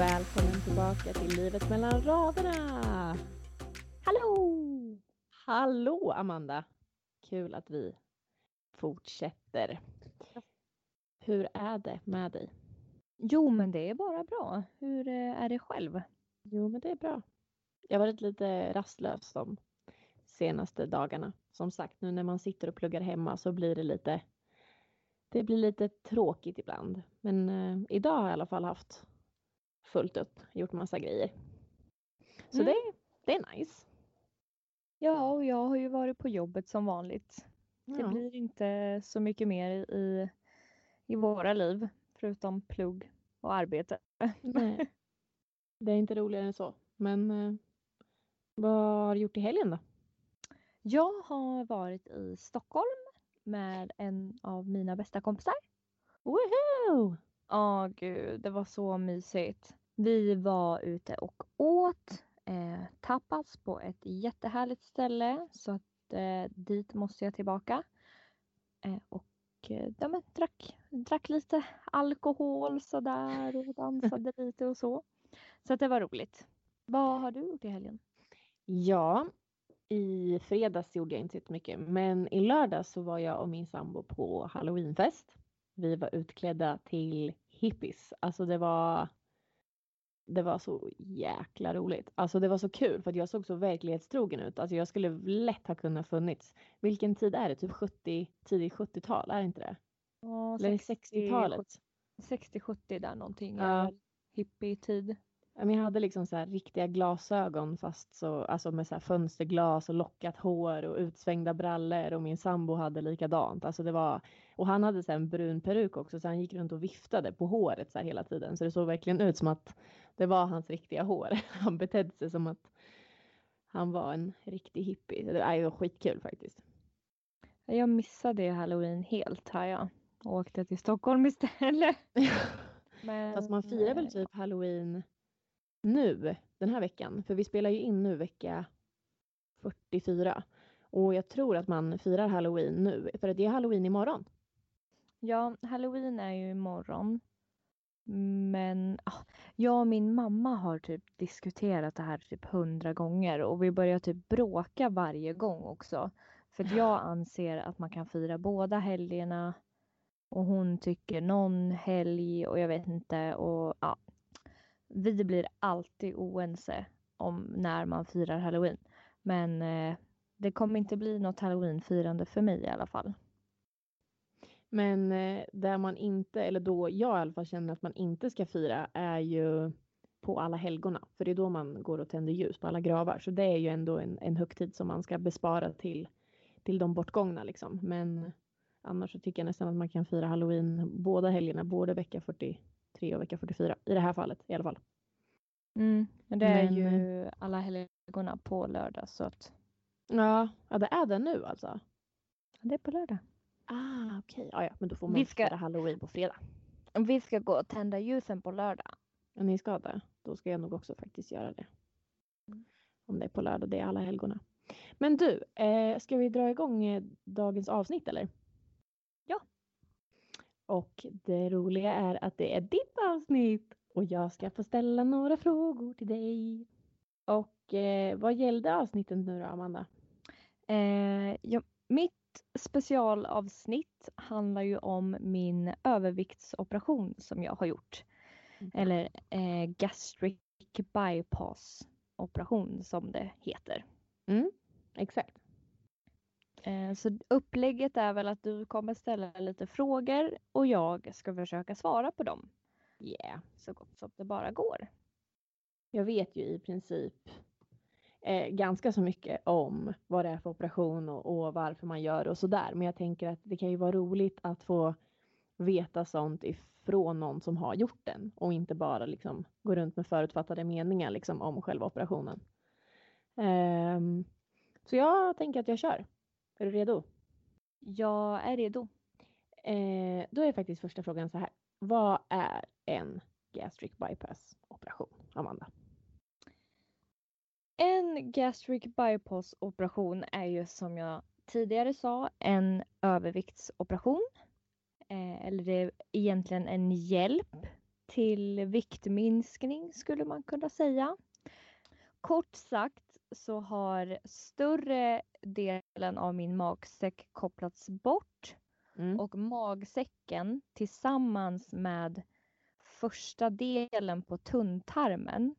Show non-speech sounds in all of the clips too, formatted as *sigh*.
Välkommen tillbaka till Livet mellan raderna! Hallå! Hallå Amanda! Kul att vi fortsätter. Hur är det med dig? Jo, men det är bara bra. Hur eh, är det själv? Jo, men det är bra. Jag har varit lite rastlös de senaste dagarna. Som sagt, nu när man sitter och pluggar hemma så blir det lite det blir lite tråkigt ibland. Men eh, idag har jag i alla fall haft fullt upp, gjort massa grejer. Så Mm. det, det är nice. Ja, och jag har ju varit på jobbet som vanligt. Det Ja. blir inte så mycket mer i, i våra liv, förutom plugg och arbete. *laughs* Nej. Det är inte roligare än så. Men eh, vad har du gjort i helgen då? Jag har varit i Stockholm med en av mina bästa kompisar. Woho! Ja, gud, det var så mysigt. Vi var ute och åt eh, tapas på ett jättehärligt ställe så att eh, dit måste jag tillbaka. Eh, och eh, ja, men, drack, drack lite alkohol sådär och dansade lite och så. Så att det var roligt. Vad har du gjort i helgen? Ja, i fredags gjorde jag inte så mycket. Men i lördags så var jag och min sambo på halloweenfest. Vi var utklädda till hippies. Alltså det var det var så jäkla roligt. Alltså det var så kul för att jag såg så verklighetstrogen ut. Alltså jag skulle lätt ha kunnat funnits. Vilken tid är det? Typ 70, tidigt 70-tal, är det inte det? Ja, Eller 60-talet? 60-70 där någonting. Ja. Ja. Hippie-tid. Jag hade liksom så här riktiga glasögon fast så, alltså med så fönsterglas och lockat hår och utsvängda brallor och min sambo hade likadant. Alltså det var, och han hade så en brun peruk också så han gick runt och viftade på håret så hela tiden. Så det såg verkligen ut som att det var hans riktiga hår. *laughs* Han betedde sig som att han var en riktig hippie. Det är ju skitkul faktiskt. Jag missade halloween helt här jag. Och åkte till Stockholm istället. *laughs* Men, Fast man firar väl typ halloween nu, den här veckan. För vi spelar ju in nu vecka 44. Och jag tror att man firar halloween nu, för det är halloween imorgon. Ja, halloween är ju imorgon. Men ah, jag och min mamma har typ diskuterat det här typ hundra gånger och vi börjar typ bråka varje gång också. För jag *laughs* anser att man kan fira båda helgerna och hon tycker någon helg och jag vet inte och ja. Vi blir alltid oense om när man firar halloween. Men eh, det kommer inte bli något halloweenfirande för mig i alla fall. Men eh, där man inte, eller då jag i alla fall känner att man inte ska fira är ju på alla helgona. För det är då man går och tänder ljus på alla gravar. Så det är ju ändå en, en högtid som man ska bespara till, till de bortgångna liksom. Men annars så tycker jag nästan att man kan fira halloween båda helgerna, både vecka 40 43 och vecka 44. I det här fallet i alla fall. Mm, men det är Men- ju alla helgona på lördag så att Ja, ja det är det nu alltså. det är på lördag. Ah, okej. Ja, ja, men då får man Vi ska- fira halloween på fredag. Vi ska gå och tända ljusen på lördag. Ja, ni ska det. Då ska jag nog också faktiskt göra det. Om det är på lördag, det är alla helgona. Men du, eh, ska vi dra igång eh, dagens avsnitt eller? Och det roliga är att det är ditt avsnitt och jag ska få ställa några frågor till dig. Och eh, vad gällde avsnittet nu då, Amanda? Eh, ja, mitt specialavsnitt handlar ju om min överviktsoperation som jag har gjort. Eller eh, gastric bypass operation som det heter. Mm, exakt. Eh, så upplägget är väl att du kommer ställa lite frågor och jag ska försöka svara på dem Yeah. så gott som det bara går. Jag vet ju i princip eh, ganska så mycket om vad det är för operation och, och varför man gör det och sådär. Men jag tänker att det kan ju vara roligt att få veta sånt ifrån någon som har gjort den och inte bara liksom gå runt med förutfattade meningar liksom om själva operationen. Ehm, så jag tänker att jag kör. Är du redo? Jag är redo. Eh, då är faktiskt första frågan så här. Vad är en gastric bypass operation, Amanda? En gastric bypass operation är ju som jag tidigare sa en överviktsoperation. Eh, eller det är egentligen en hjälp till viktminskning skulle man kunna säga. Kort sagt så har större delen av min magsäck kopplats bort Mm. och magsäcken tillsammans med första delen på tunntarmen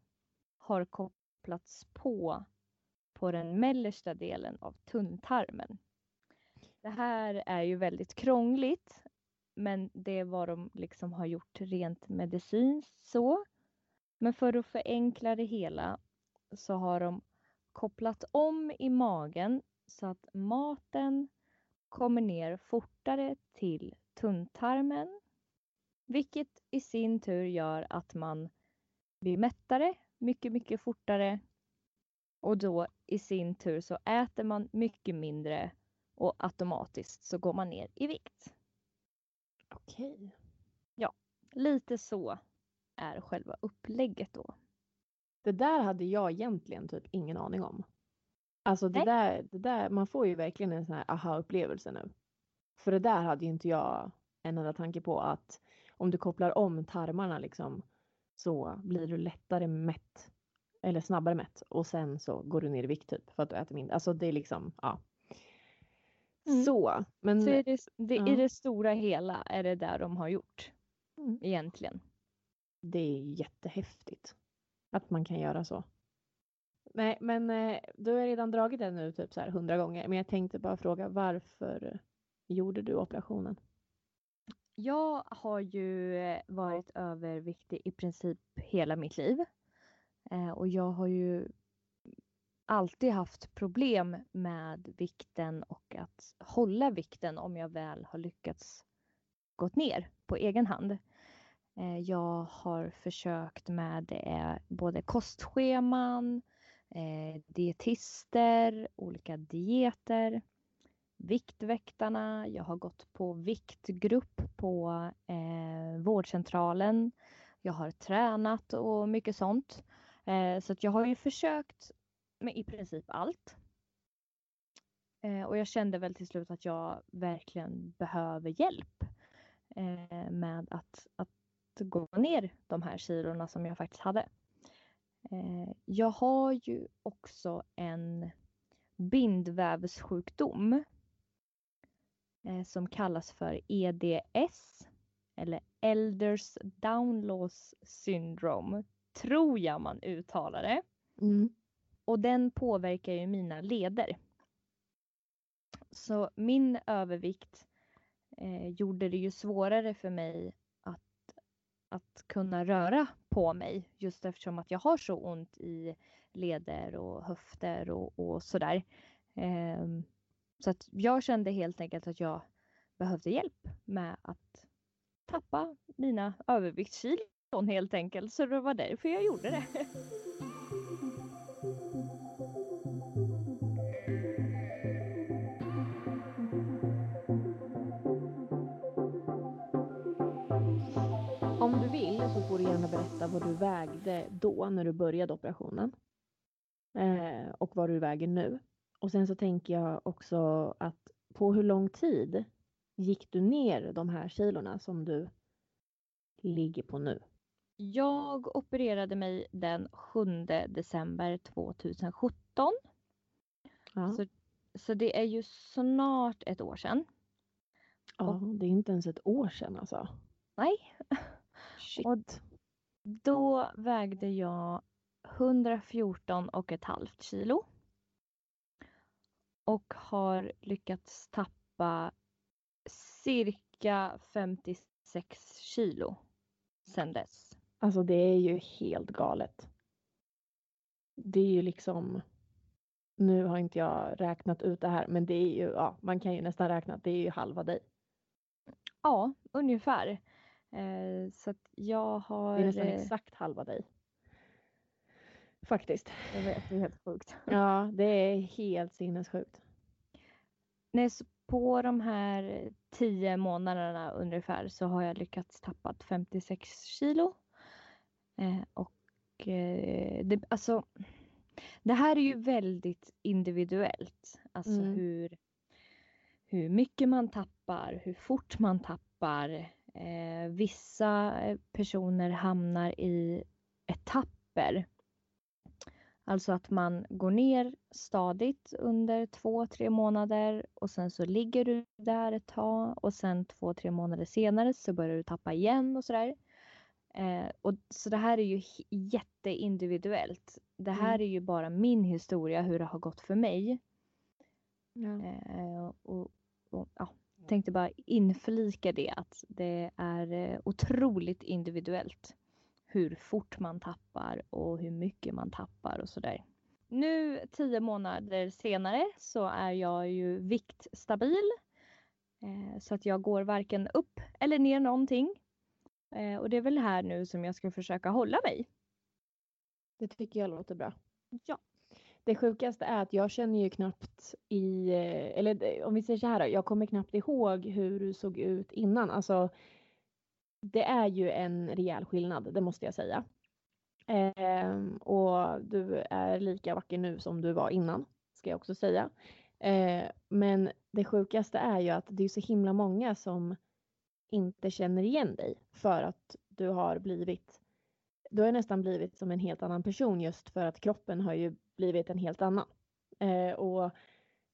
har kopplats på på den mellersta delen av tunntarmen. Det här är ju väldigt krångligt men det är vad de liksom har gjort rent medicinskt så. Men för att förenkla det hela så har de kopplat om i magen så att maten kommer ner fortare till tunntarmen. Vilket i sin tur gör att man blir mättare mycket, mycket fortare. Och då i sin tur så äter man mycket mindre och automatiskt så går man ner i vikt. Okej. Lite så är själva upplägget då. Det där hade jag egentligen typ ingen aning om. Alltså det Nej. där, det där, man får ju verkligen en sån här aha-upplevelse nu. För det där hade ju inte jag en enda tanke på att om du kopplar om tarmarna liksom så blir du lättare mätt. Eller snabbare mätt och sen så går du ner i vikt typ för att du äter mindre. Alltså det är liksom, ja. Mm. Så, men Så är det, det, ja. i det stora hela är det där de har gjort Mm. egentligen. det är jättehäftigt att man kan göra så. Nej, men eh, du har redan dragit den nu typ så här hundra gånger. Men jag tänkte bara fråga varför gjorde du operationen? Jag har ju eh, varit överviktig i princip hela mitt liv. Eh, och jag har ju alltid haft problem med vikten och att hålla vikten om jag väl har lyckats gått ner på egen hand. Jag har försökt med både kostscheman, eh, dietister, olika dieter, Viktväktarna, jag har gått på viktgrupp på eh, vårdcentralen. Jag har tränat och mycket sånt. Eh, så att jag har ju försökt med i princip allt. Eh, och jag kände väl till slut att jag verkligen behöver hjälp eh, med att, att gå ner de här kilorna som jag faktiskt hade. Eh, jag har ju också en bindvävssjukdom eh, som kallas för EDS eller Elders Downlows Syndrome, tror jag man uttalar det. Mm. Och den påverkar ju mina leder. Så min övervikt eh, gjorde det ju svårare för mig att, att kunna röra på mig just eftersom att jag har så ont i leder och höfter och, och sådär. Ehm, så att jag kände helt enkelt att jag behövde hjälp med att tappa mina överviktskilon helt enkelt. Så det var därför jag gjorde det. *laughs* får du gärna berätta vad du vägde då när du började operationen. Eh, och vad du väger nu. Och sen så tänker jag också att på hur lång tid gick du ner de här kilorna som du ligger på nu? Jag opererade mig den 7 december 2017. Ja, Så, så det är ju snart ett år sedan. ja det är inte ens ett år sedan alltså. Nej, Shit. Och- då vägde jag 114 och ett halvt kilo. Och har lyckats tappa cirka 56 kilo sedan dess. Alltså det är ju helt galet. Det är ju liksom, nu har inte jag räknat ut det här, men det är ju, ja, man kan ju nästan räkna att det är ju halva dig. Ja, ungefär. Eh, så att jag har... Det är nästan eh, exakt halva dig. Faktiskt. Jag vet, det är helt sjukt. *laughs* Ja, det är helt sinnessjukt. Nej, så på de här tio månaderna ungefär så har jag lyckats tappa 56 kilo. Eh, och det, alltså, det här är ju väldigt individuellt. Alltså Mm. hur, hur mycket man tappar, hur fort man tappar. Eh, vissa personer hamnar i etapper. Alltså att man går ner stadigt under två, tre månader och sen så ligger du där ett tag och sen två, tre månader senare så börjar du tappa igen och sådär. Eh, och, så det här är ju jätteindividuellt. Det här mm. är ju bara min historia hur det har gått för mig. Ja. Eh, och, och, ja, tänkte bara inflika det att det är eh, otroligt individuellt hur fort man tappar och hur mycket man tappar och sådär. Nu tio månader senare så är jag ju viktstabil. Eh, så att jag går varken upp eller ner någonting. Eh, och det är väl här nu som jag ska försöka hålla mig. Det tycker jag låter bra. Ja. Det sjukaste är att jag känner ju knappt i, eh, eller om vi säger så här jag kommer knappt ihåg hur du såg ut innan. Alltså, det är ju en rejäl skillnad, det måste jag säga. Eh, och du är lika vacker nu som du var innan, ska jag också säga. Eh, men det sjukaste är ju att det är så himla många som inte känner igen dig för att du har blivit, du har nästan blivit som en helt annan person just för att kroppen har ju blivit en helt annan. Eh, och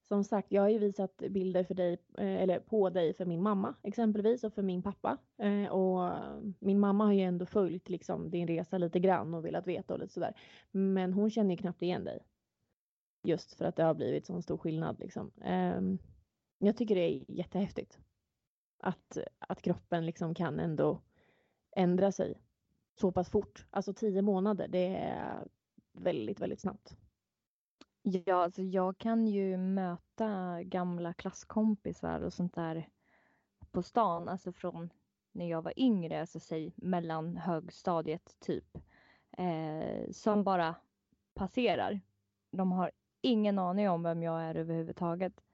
som sagt, jag har ju visat bilder för dig, eh, eller på dig för min mamma exempelvis och för min pappa. Eh, och min mamma har ju ändå följt liksom din resa lite grann och velat veta och lite sådär. Men hon känner ju knappt igen dig. Just för att det har blivit sån stor skillnad liksom. Ehm, jag tycker det är jättehäftigt. Att, att kroppen liksom kan ändå ändra sig så pass fort. Alltså tio månader, det är väldigt, väldigt snabbt. Ja, alltså jag kan ju möta gamla klasskompisar och sånt där på stan, alltså från när jag var yngre, alltså säg mellan högstadiet typ, eh, som bara passerar. De har ingen aning om vem jag är överhuvudtaget.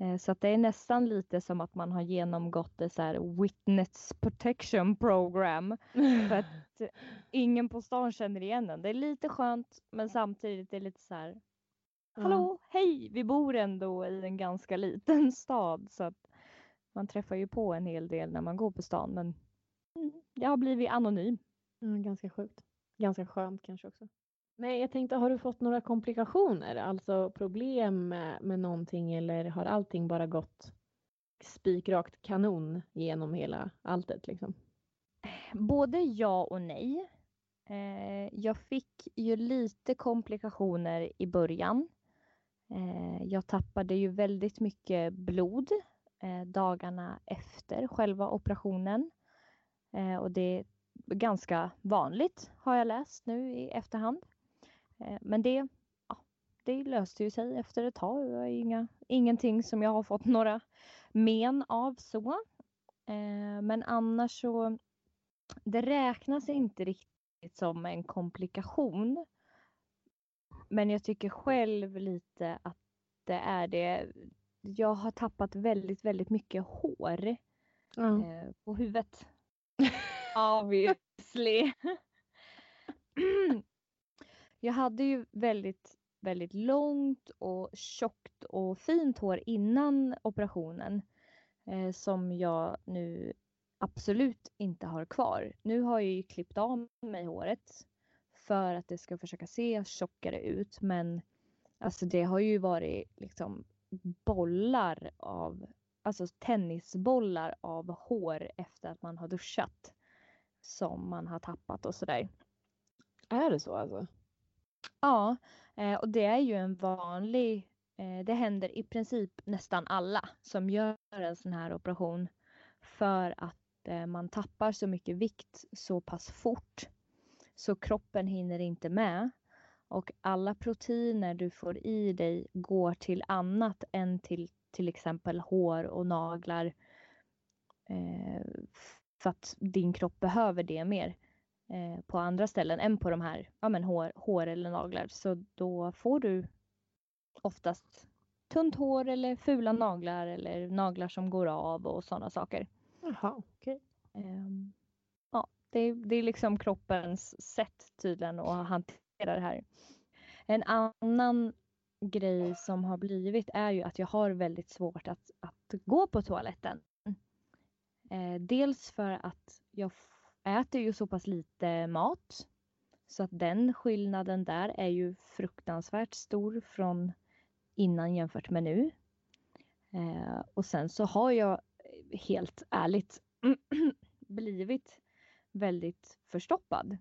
Eh, så att det är nästan lite som att man har genomgått ett så här witness protection program. för att *laughs* ingen på stan känner igen en. Det är lite skönt men samtidigt är det lite så här Hallå, hej! Vi bor ändå i en ganska liten *laughs* stad så att man träffar ju på en hel del när man går på stan men jag har blivit anonym. Mm, ganska sjukt. Ganska skönt kanske också. Nej, jag tänkte, har du fått några komplikationer, alltså problem med, med någonting eller har allting bara gått spikrakt kanon genom hela alltet liksom? Både ja och nej. Eh, jag fick ju lite komplikationer i början. Eh, jag tappade ju väldigt mycket blod eh, dagarna efter själva operationen. Eh, och det är ganska vanligt har jag läst nu i efterhand. Men det, ja, det löste ju sig efter ett tag. Det var inga, ingenting som jag har fått *laughs* några men av så. Men annars så, det räknas inte riktigt som en komplikation men jag tycker själv lite att det är det. Jag har tappat väldigt, väldigt mycket hår mm. eh, på huvudet. *laughs* Obviously. *clears throat* *clears throat* jag hade ju väldigt, väldigt långt och tjockt och fint hår innan operationen eh, som jag nu absolut inte har kvar. Nu har jag ju klippt av mig håret för att det ska försöka se tjockare ut. Men alltså det har ju varit liksom bollar av, alltså tennisbollar av hår efter att man har duschat. Som man har tappat och sådär. Är det så alltså? Ja, eh, och det är ju en vanlig, eh, det händer i princip nästan alla som gör en sån här operation. För att eh, man tappar så mycket vikt så pass fort så kroppen hinner inte med. Och alla proteiner du får i dig går till annat än till till exempel hår och naglar. För att din kropp behöver det mer eh, på andra ställen än på de här ja, men hår, hår eller naglar. Så då får du oftast tunt hår eller fula naglar eller naglar som går av och sådana saker. Jaha, okej. Okay. Eh, det, det är liksom kroppens sätt tydligen att hantera det här. En annan grej som har blivit är ju att jag har väldigt svårt att, att gå på toaletten. Eh, dels för att jag äter ju så pass lite mat så att den skillnaden där är ju fruktansvärt stor från innan jämfört med nu. Eh, och sen så har jag helt ärligt *clears throat* blivit väldigt förstoppad.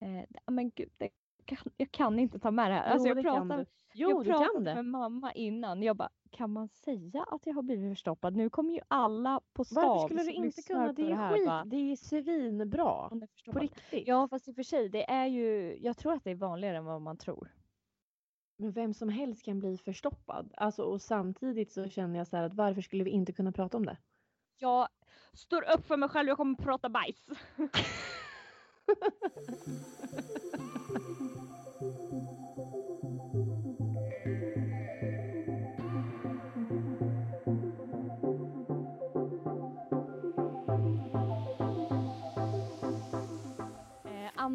Eh, men gud, det kan, jag kan inte ta med det här. Alltså Jo, jag pratade. Jo, jag pratade med mamma innan. Jag bara, kan man säga att jag har blivit förstoppad? Nu kommer ju alla på stan Varför skulle du inte kunna? Det är här skit. Det är svinbra. "Hon är På förstoppad." riktigt. Ja, fast i och för sig, det är ju, jag tror att det är vanligare än vad man tror. Men vem som helst kan bli förstoppad. Alltså, och samtidigt så känner jag så att varför skulle vi inte kunna prata om det? Jag står upp för mig själv, jag kommer prata bajs. *laughs* *laughs*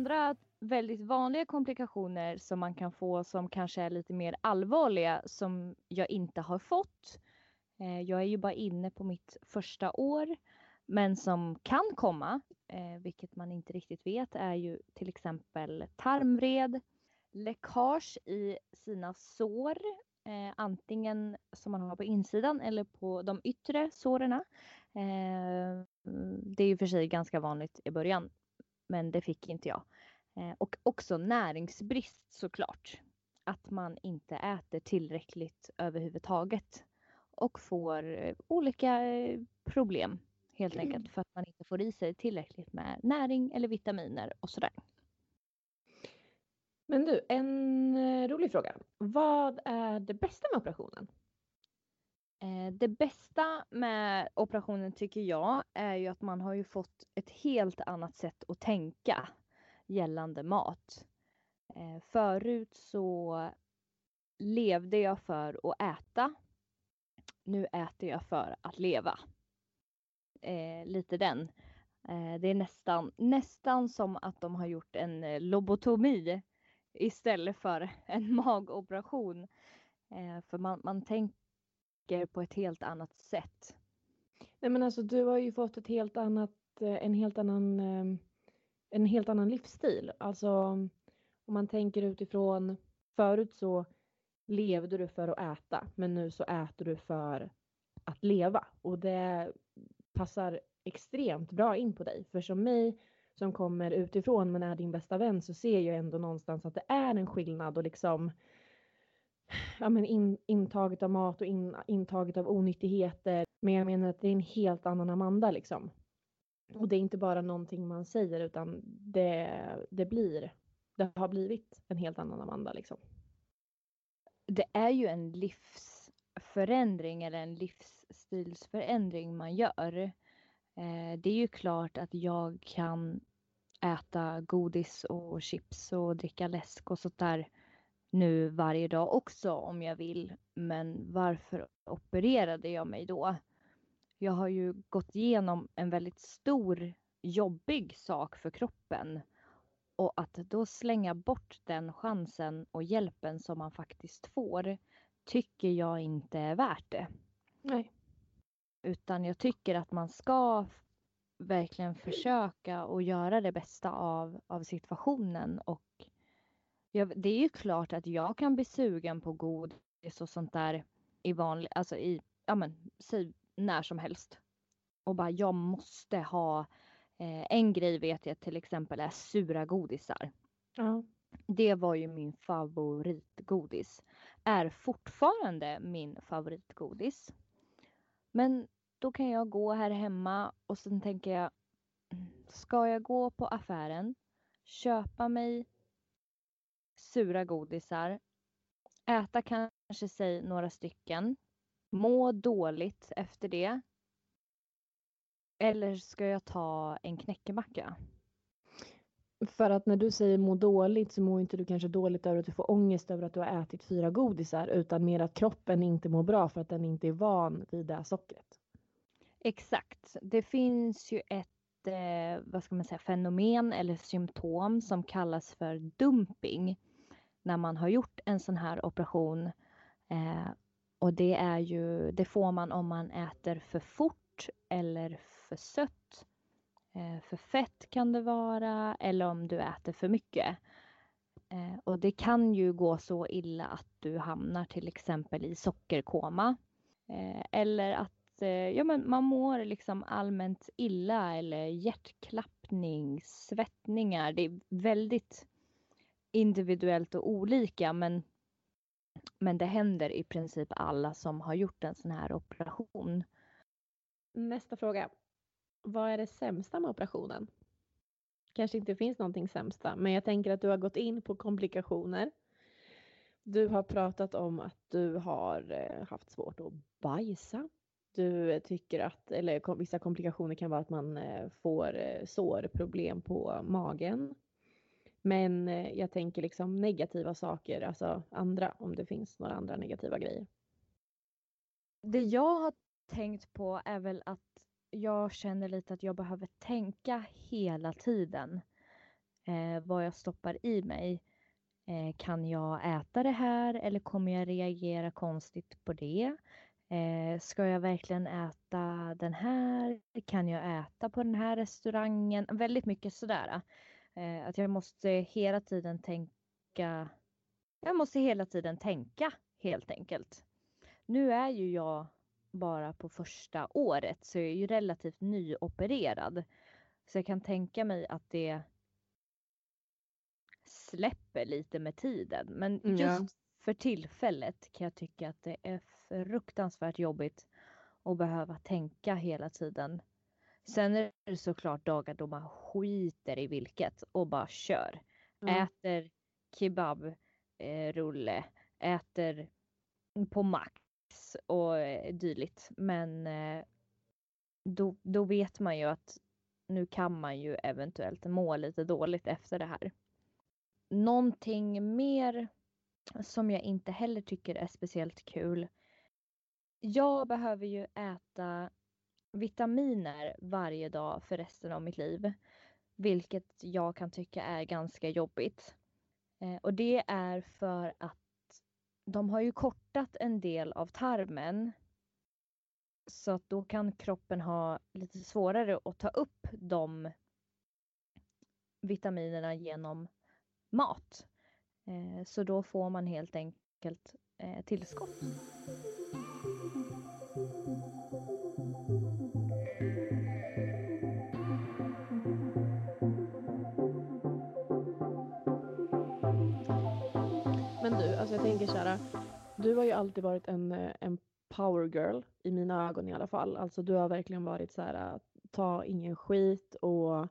Andra väldigt vanliga komplikationer som man kan få som kanske är lite mer allvarliga som jag inte har fått. Eh, jag är ju bara inne på mitt första år men som kan komma, eh, vilket man inte riktigt vet, är ju till exempel tarmvred, läckage i sina sår, eh, antingen som man har på insidan eller på de yttre såren. Det är ju för sig ganska vanligt i början, men det fick inte jag. Eh, och också näringsbrist såklart. Att man inte äter tillräckligt överhuvudtaget och får eh, olika eh, problem helt enkelt för att man inte får i sig tillräckligt med näring eller vitaminer och sådär. Men du, en rolig fråga. Vad är det bästa med operationen? Det bästa med operationen tycker jag är ju att man har ju fått ett helt annat sätt att tänka gällande mat. Eh, Förut så levde jag för att äta. Nu äter jag för att leva. Eh, lite den. Eh, det är nästan, nästan som att de har gjort en eh, lobotomi istället för *laughs* en magoperation. Eh, för man, man tänker på ett helt annat sätt. Nej men alltså du har ju fått ett helt annat, eh, en helt annan, eh, en helt annan livsstil. Alltså om man tänker utifrån, förut så levde du för att äta men nu så äter du för att leva och det passar extremt bra in på dig. För som mig som kommer utifrån men är din bästa vän så ser jag ändå någonstans att det är en skillnad och liksom ja, men in, intaget av mat och in, intaget av onyttigheter. Men jag menar att det är en helt annan Amanda liksom. Och det är inte bara någonting man säger utan det, det blir, det har blivit en helt annan Amanda liksom. Det är ju en livsförändring eller en livsstilsförändring man gör. Eh, det är ju klart att jag kan äta godis och chips och dricka läsk och sånt där nu varje dag också om jag vill. Men varför opererade jag mig då? Jag har ju gått igenom en väldigt stor jobbig sak för kroppen. Och att då slänga bort den chansen och hjälpen som man faktiskt får tycker jag inte är värt det. Nej. Utan jag tycker att man ska verkligen försöka och göra det bästa av, av situationen. Och jag, det är ju klart att jag kan bli sugen på godis och sånt där i vanlig, alltså i, ja men, när som helst. Och bara jag måste ha, eh, en grej vet jag till exempel är sura godisar. Ja. Det var ju min favoritgodis. Är fortfarande min favoritgodis. Men då kan jag gå här hemma och sen tänker jag, "Mm, ska jag gå på affären, köpa mig sura godisar, äta kanske säg några stycken, må dåligt efter det. Eller ska jag ta en knäckemacka? För att när du säger må dåligt så mår inte du kanske dåligt över att du får ångest över att du har ätit fyra godisar utan mer att kroppen inte mår bra för att den inte är van vid det här sockret. Exakt. Det finns ju ett eh, vad ska man säga, fenomen eller symptom som kallas för dumping när man har gjort en sån här operation. Eh, och det är ju, det får man om man äter för fort eller för sött. Eh, för fett kan det vara eller om du äter för mycket. Eh, och det kan ju gå så illa att du hamnar till exempel i sockerkoma. Eh, eller att ja, men man mår liksom allmänt illa eller hjärtklappning, svettningar. Det är väldigt individuellt och olika men, men det händer i princip alla som har gjort en sån här operation. Nästa fråga. Vad är det sämsta med operationen? Kanske inte finns någonting sämsta, men jag tänker att du har gått in på komplikationer. Du har pratat om att du har eh, haft svårt att bajsa. Du eh, tycker att, eller vissa komplikationer kan vara att man eh, får sårproblem på magen. Men eh, jag tänker liksom negativa saker, alltså andra, om det finns några andra negativa grejer. Det jag har tänkt på är väl att jag känner lite att jag behöver tänka hela tiden eh, vad jag stoppar i mig. Eh, kan jag äta det här eller kommer jag reagera konstigt på det? Eh, ska jag verkligen äta den här? Kan jag äta på den här restaurangen? Väldigt mycket sådär. Eh, att jag måste hela tiden tänka. Jag måste hela tiden tänka helt enkelt. Nu är ju jag bara på första året så jag är ju relativt nyopererad. Så jag kan tänka mig att det släpper lite med tiden. Men mm, just ja. för tillfället kan jag tycka att det är fruktansvärt jobbigt att behöva tänka hela tiden. Sen är det såklart dagar då man skiter i vilket och bara kör. Mm. Äter kebabrulle, eh, äter på mack och eh, dylikt. Men eh, då, då vet man ju att nu kan man ju eventuellt må lite dåligt efter det här. Någonting mer som jag inte heller tycker är speciellt kul. Jag behöver ju äta vitaminer varje dag för resten av mitt liv. Vilket jag kan tycka är ganska jobbigt. Eh, och det är för att de har ju kortat en del av tarmen. Så att då kan kroppen ha lite svårare att ta upp de vitaminerna genom mat. Eh, så då får man helt enkelt eh, tillskott. Men du, alltså jag tänker såhär, du har ju alltid varit en, eh, en power girl i mina ögon i alla fall. Alltså du har verkligen varit så här, eh, ta ingen skit och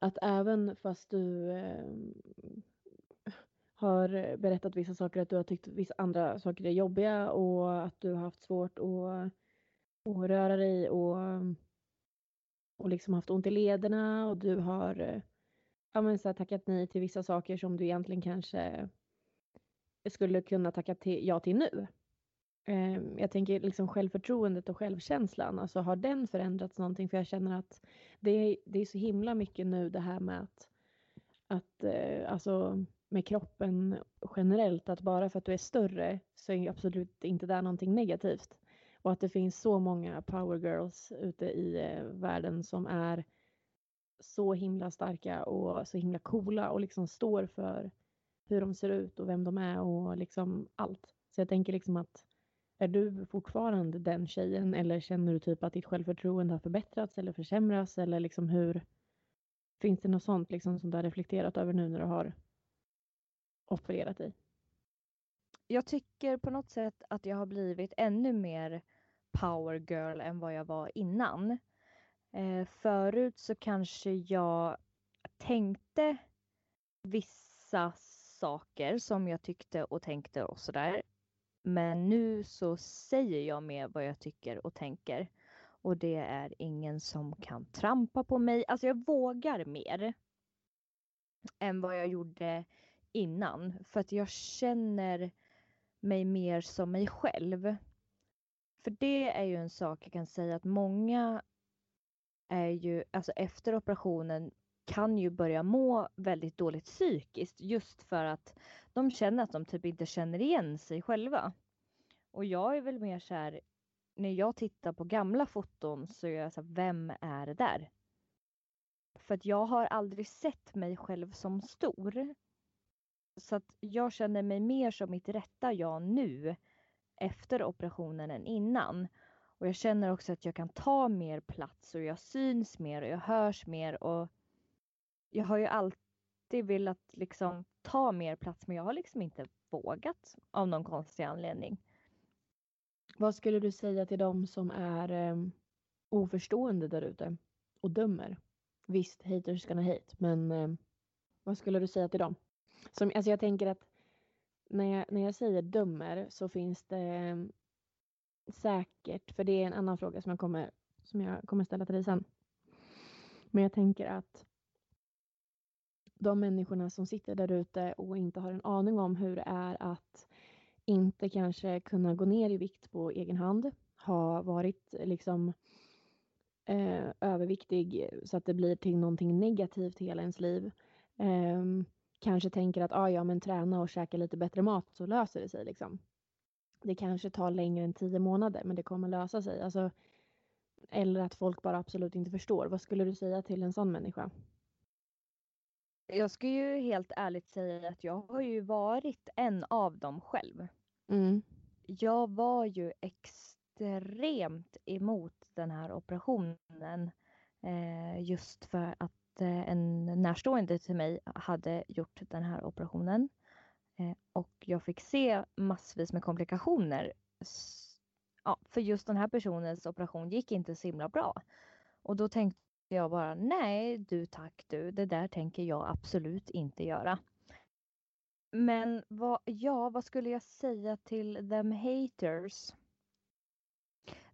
att även fast du eh, har berättat vissa saker, att du har tyckt vissa andra saker är jobbiga och att du har haft svårt att, att röra dig och, och liksom haft ont i lederna och du har eh, ja, men så här, tackat nej till vissa saker som du egentligen kanske skulle kunna tacka till, ja till nu. Ehm, jag tänker liksom självförtroendet och självkänslan, alltså har den förändrats någonting? För jag känner att det är, det är så himla mycket nu det här med att, att eh, alltså med kroppen generellt, att bara för att du är större så är absolut inte det någonting negativt. Och att det finns så många power girls ute i eh, världen som är så himla starka och så himla coola och liksom står för hur de ser ut och vem de är och liksom allt. Så jag tänker liksom att är du fortfarande den tjejen eller känner du typ att ditt självförtroende har förbättrats eller försämrats eller liksom hur finns det något sånt liksom som du har reflekterat över nu när du har opererat dig? Jag tycker på något sätt att jag har blivit ännu mer power girl än vad jag var innan. Eh, förut så kanske jag tänkte vissa saker som jag tyckte och tänkte och sådär. Men nu så säger jag mer vad jag tycker och tänker. Och det är ingen som kan trampa på mig. Alltså jag vågar mer. Än vad jag gjorde innan. För att jag känner mig mer som mig själv. För det är ju en sak jag kan säga att många är ju, alltså efter operationen kan ju börja må väldigt dåligt psykiskt just för att de känner att de typ inte känner igen sig själva. Och jag är väl mer så här, när jag tittar på gamla foton så är jag så här, vem är det där? För att jag har aldrig sett mig själv som stor. Så att jag känner mig mer som mitt rätta jag nu efter operationen än innan. Och jag känner också att jag kan ta mer plats och jag syns mer och jag hörs mer och jag har ju alltid velat liksom ta mer plats men jag har liksom inte vågat av någon konstig anledning. Vad skulle du säga till de som är eh, oförstående där ute och dömer? Visst, haters gonna hate, men eh, vad skulle du säga till dem? Som, alltså jag tänker att när jag, när jag säger dömer så finns det ehm, säkert, för det är en annan fråga som jag kommer, som jag kommer ställa till dig sen. Men jag tänker att de människorna som sitter där ute och inte har en aning om hur det är att inte kanske kunna gå ner i vikt på egen hand, ha varit liksom eh, överviktig så att det blir till någonting negativt hela ens liv. Eh, kanske tänker att ah, ja, men träna och käka lite bättre mat så löser det sig. Liksom. Det kanske tar längre än tio månader men det kommer lösa sig. Alltså, eller att folk bara absolut inte förstår. Vad skulle du säga till en sån människa? Jag ska ju helt ärligt säga att jag har ju varit en av dem själv. Mm. Jag var ju extremt emot den här operationen eh, just för att eh, en närstående till mig hade gjort den här operationen. Eh, och jag fick se massvis med komplikationer. Ja, för just den här personens operation gick inte så himla bra. Och då tänkte jag bara, nej du tack du, det där tänker jag absolut inte göra. Men vad, ja, vad skulle jag säga till them haters?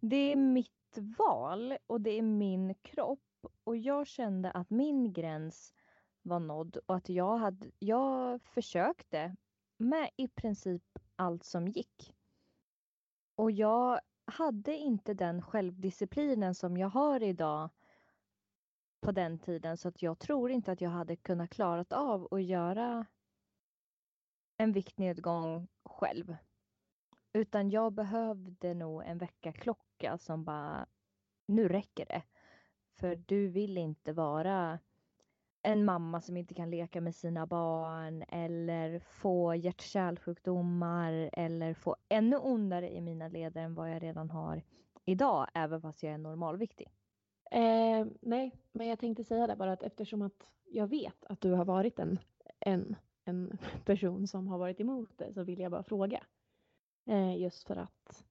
Det är mitt val och det är min kropp och jag kände att min gräns var nådd och att jag, hade, jag försökte med i princip allt som gick. Och jag hade inte den självdisciplinen som jag har idag på den tiden så att jag tror inte att jag hade kunnat klarat av att göra en viktnedgång själv. Utan jag behövde nog en väckarklocka som bara, nu räcker det. För du vill inte vara en mamma som inte kan leka med sina barn eller få hjärt-kärlsjukdomar eller få ännu ondare i mina leder än vad jag redan har idag, även fast jag är normalviktig. Eh, nej, men jag tänkte säga det bara att eftersom att jag vet att du har varit en, en, en person som har varit emot det så vill jag bara fråga. Eh, just för att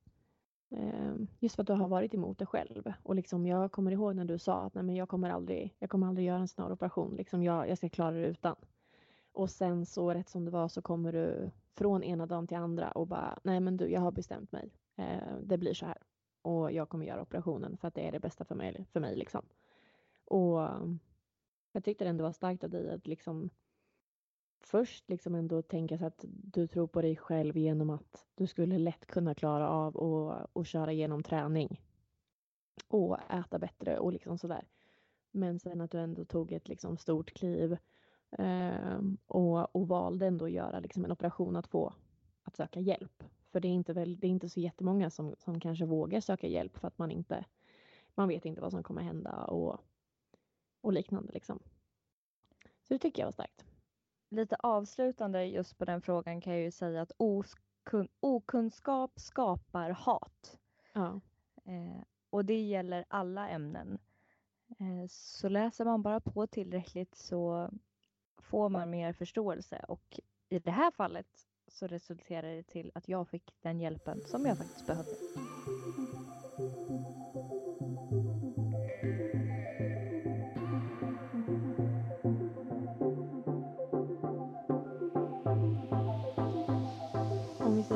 just för att du har varit emot det själv. Och liksom, jag kommer ihåg när du sa att nej, men jag, kommer aldrig, jag kommer aldrig göra en sån här operation. Liksom, jag, jag ska klara det utan. Och sen så rätt som det var så kommer du från ena dagen till andra och bara nej men du jag har bestämt mig. Eh, det blir så här och jag kommer göra operationen för att det är det bästa för mig. För mig liksom. Och jag tyckte det ändå var starkt av dig att liksom först liksom ändå tänka så att du tror på dig själv genom att du skulle lätt kunna klara av och, och köra igenom träning och äta bättre och liksom sådär. Men sen att du ändå tog ett liksom stort kliv eh, och, och valde ändå att göra liksom en operation att få att söka hjälp för det är inte, väl, det är inte så jättemånga som, som kanske vågar söka hjälp för att man inte man vet inte vad som kommer hända och, och liknande. Liksom. Så det tycker jag var starkt. Lite avslutande just på den frågan kan jag ju säga att okun okunskap skapar hat. Ja. Eh, och det gäller alla ämnen. Eh, så läser man bara på tillräckligt så får man mer förståelse och i det här fallet så resulterade det till att jag fick den hjälpen som jag faktiskt behövde.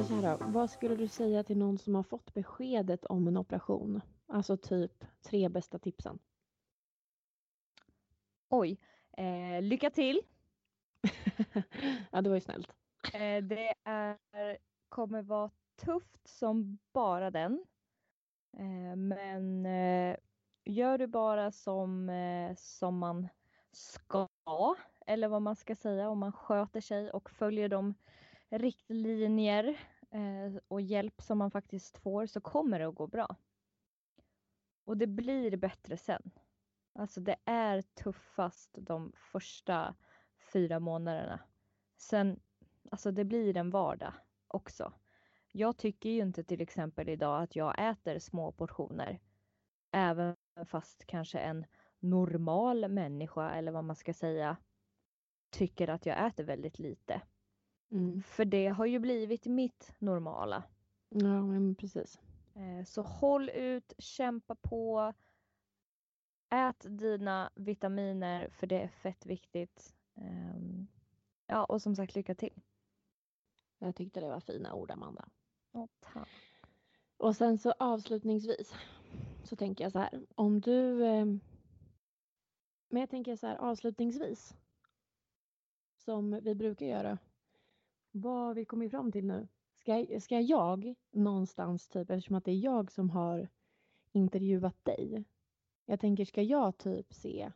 Så här då, vad skulle du säga till någon som har fått beskedet om en operation? Alltså typ tre bästa tipsen. Oj, eh, lycka till! *laughs* ja, det var ju snällt. Eh, det är, kommer vara tufft som bara den. Eh, men eh, gör du bara som, som man ska, eller vad man ska säga, om man sköter sig och följer de riktlinjer eh, och hjälp som man faktiskt får så kommer det att gå bra. Och det blir bättre sen. Alltså det är tuffast de första fyra månaderna. Sen, alltså det blir en vardag också. Jag tycker ju inte till exempel idag att jag äter små portioner. Även fast kanske en normal människa eller vad man ska säga tycker att jag äter väldigt lite. Mm. För det har ju blivit mitt normala. Ja, men precis. Eh, Så håll ut, kämpa på. Ät dina vitaminer för det är fett viktigt. Ehm, Ja, och som sagt lycka till. Jag tyckte det var fina ord, Amanda. Åh, tack. Och sen så avslutningsvis så tänker jag så här. Om du... Eh, men jag tänker så här avslutningsvis. Som vi brukar göra. Vad vi kommit fram till nu? Ska, ska jag någonstans, typ, eftersom att det är jag som har intervjuat dig. Jag tänker, ska jag typ se,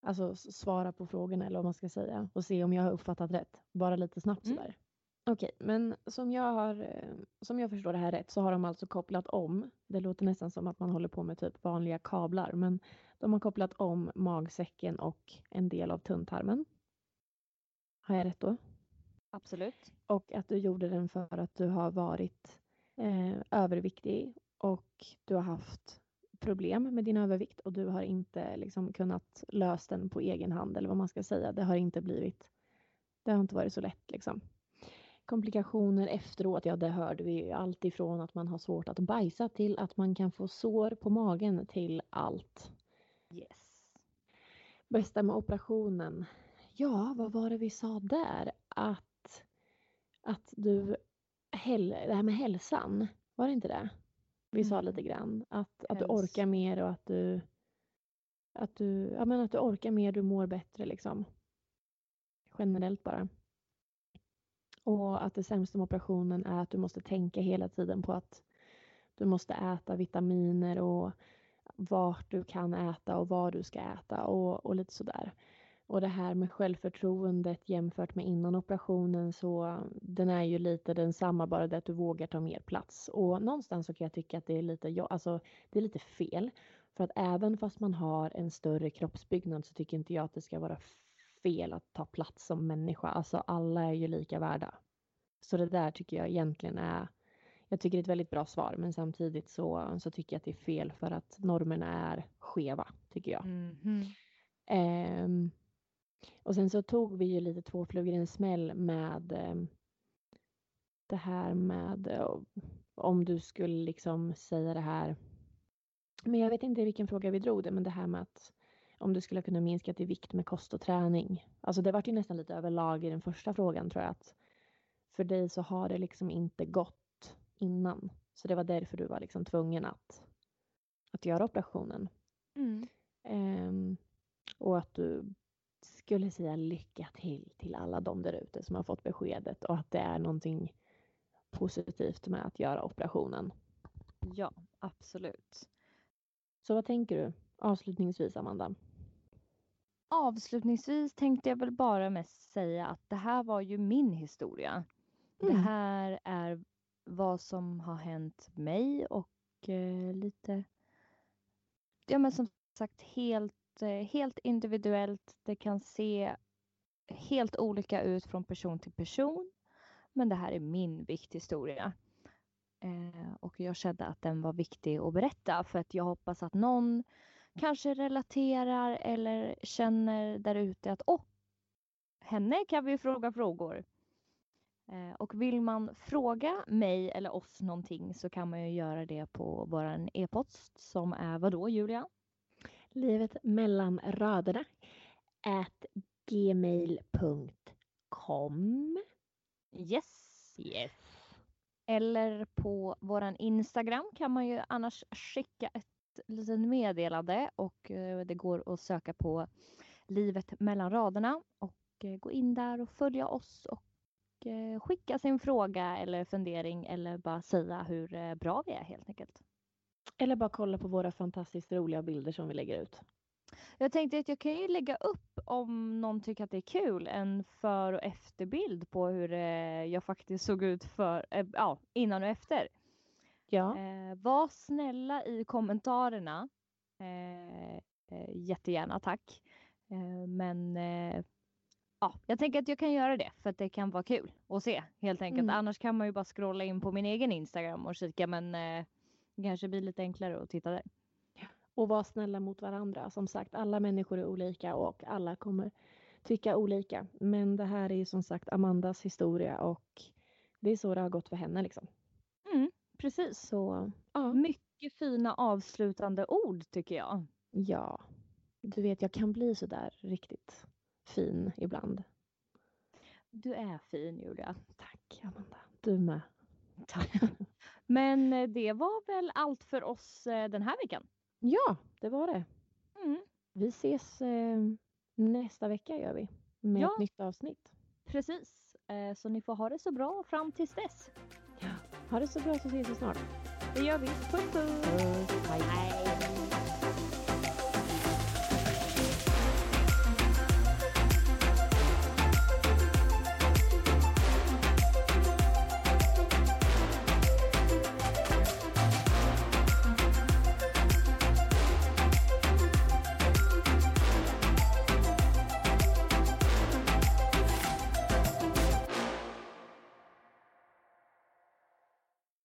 alltså svara på frågorna eller vad man ska säga och se om jag har uppfattat rätt. Bara lite snabbt Mm. sådär. Okej, men som jag, har, eh, som jag förstår det här rätt så har de alltså kopplat om. Det låter nästan som att man håller på med typ vanliga kablar, men de har kopplat om magsäcken och en del av tunntarmen. Har jag rätt då? Absolut. Och att du gjorde den för att du har varit eh, överviktig och du har haft problem med din övervikt och du har inte liksom kunnat lösa den på egen hand eller vad man ska säga. Det har inte blivit, det har inte varit så lätt liksom. Komplikationer efteråt, ja det hörde vi ju. Allt ifrån att man har svårt att bajsa till att man kan få sår på magen till allt. Yes. Bästa med operationen? Ja, vad var det vi sa där? Att, att du, det här med hälsan, var det inte det? Vi sa Mm. lite grann. Att, att du orkar mer och att du, att du, ja men att du orkar mer, du mår bättre liksom. Generellt bara. Och att det sämsta med operationen är att du måste tänka hela tiden på att du måste äta vitaminer och vart du kan äta och vad du ska äta och, och lite sådär. Och det här med självförtroendet jämfört med innan operationen så den är ju lite densamma bara det att du vågar ta mer plats. Och någonstans så kan jag tycka att det är lite, ja, alltså, det är lite fel. För att även fast man har en större kroppsbyggnad så tycker inte jag att det ska vara fel att ta plats som människa. Alltså alla är ju lika värda. Så det där tycker jag egentligen är jag tycker det är ett väldigt bra svar men samtidigt så, så tycker jag att det är fel för att normerna är skeva tycker jag. Mhm. Ehm, och sen så tog vi ju lite två flugor i en smäll med ehm, det här med eh, om du skulle liksom säga det här. Men jag vet inte i vilken fråga vi drog det, men det här med att om du skulle kunna minska till vikt med kost och träning. Alltså det var ju nästan lite överlag i den första frågan tror jag att för dig så har det liksom inte gått innan. Så det var därför du var liksom tvungen att, att göra operationen. Mm. Ehm, och att du skulle säga lycka till till alla de där ute som har fått beskedet och att det är någonting positivt med att göra operationen. Ja, absolut. Så vad tänker du avslutningsvis Amanda? Avslutningsvis tänkte jag väl bara mest säga att det här var ju min historia. Det Mm. här är vad som har hänt mig och eh, lite, ja men som sagt helt, Eh, helt individuellt. Det kan se helt olika ut från person till person. Men det här är min vikthistoria. Eh, och jag kände att den var viktig att berätta för att jag hoppas att någon kanske relaterar eller känner där ute att åh, henne kan vi fråga frågor. Eh, och vill man fråga mig eller oss någonting så kan man ju göra det på vår e-post som är vadå Julia? Livet mellan raderna at gmail.com Yes. Yes. Eller på våran Instagram kan man ju annars skicka ett litet meddelande och eh, det går att söka på livet mellan raderna och eh, gå in där och följa oss och eh, skicka sin fråga eller fundering eller bara säga hur bra vi är helt enkelt. Eller bara kolla på våra fantastiskt roliga bilder som vi lägger ut. Jag tänkte att jag kan ju lägga upp om någon tycker att det är kul en för och efterbild på hur eh, jag faktiskt såg ut för, eh, ja, innan och efter. Ja. Eh, var snälla i kommentarerna. Eh, eh, jättegärna tack. Eh, men eh, ja, jag tänker att jag kan göra det för att det kan vara kul att se helt enkelt. Mm. Annars kan man ju bara scrolla in på min egen Instagram och kika men kanske blir lite enklare att titta där. Och var snälla mot varandra. Som sagt, alla människor är olika och alla kommer tycka olika. Men det här är ju som sagt Amandas historia och det är så det har gått för henne liksom. Mm, precis. Så ja, Mycket fina avslutande ord tycker jag. ja. Du vet, jag kan bli så där riktigt fin ibland. Du är fin Julia. Tack Amanda. Du med. Tack. *laughs* Men eh, det var väl allt för oss eh, den här veckan. Ja, det var det. Mm, Vi ses eh, nästa vecka gör vi. Med Ja. ett nytt avsnitt. precis. Så ni får ha det så bra fram tills dess. Ha det så bra så ses vi snart. Det gör vi. Puss puss! Puss. Hej. Hej.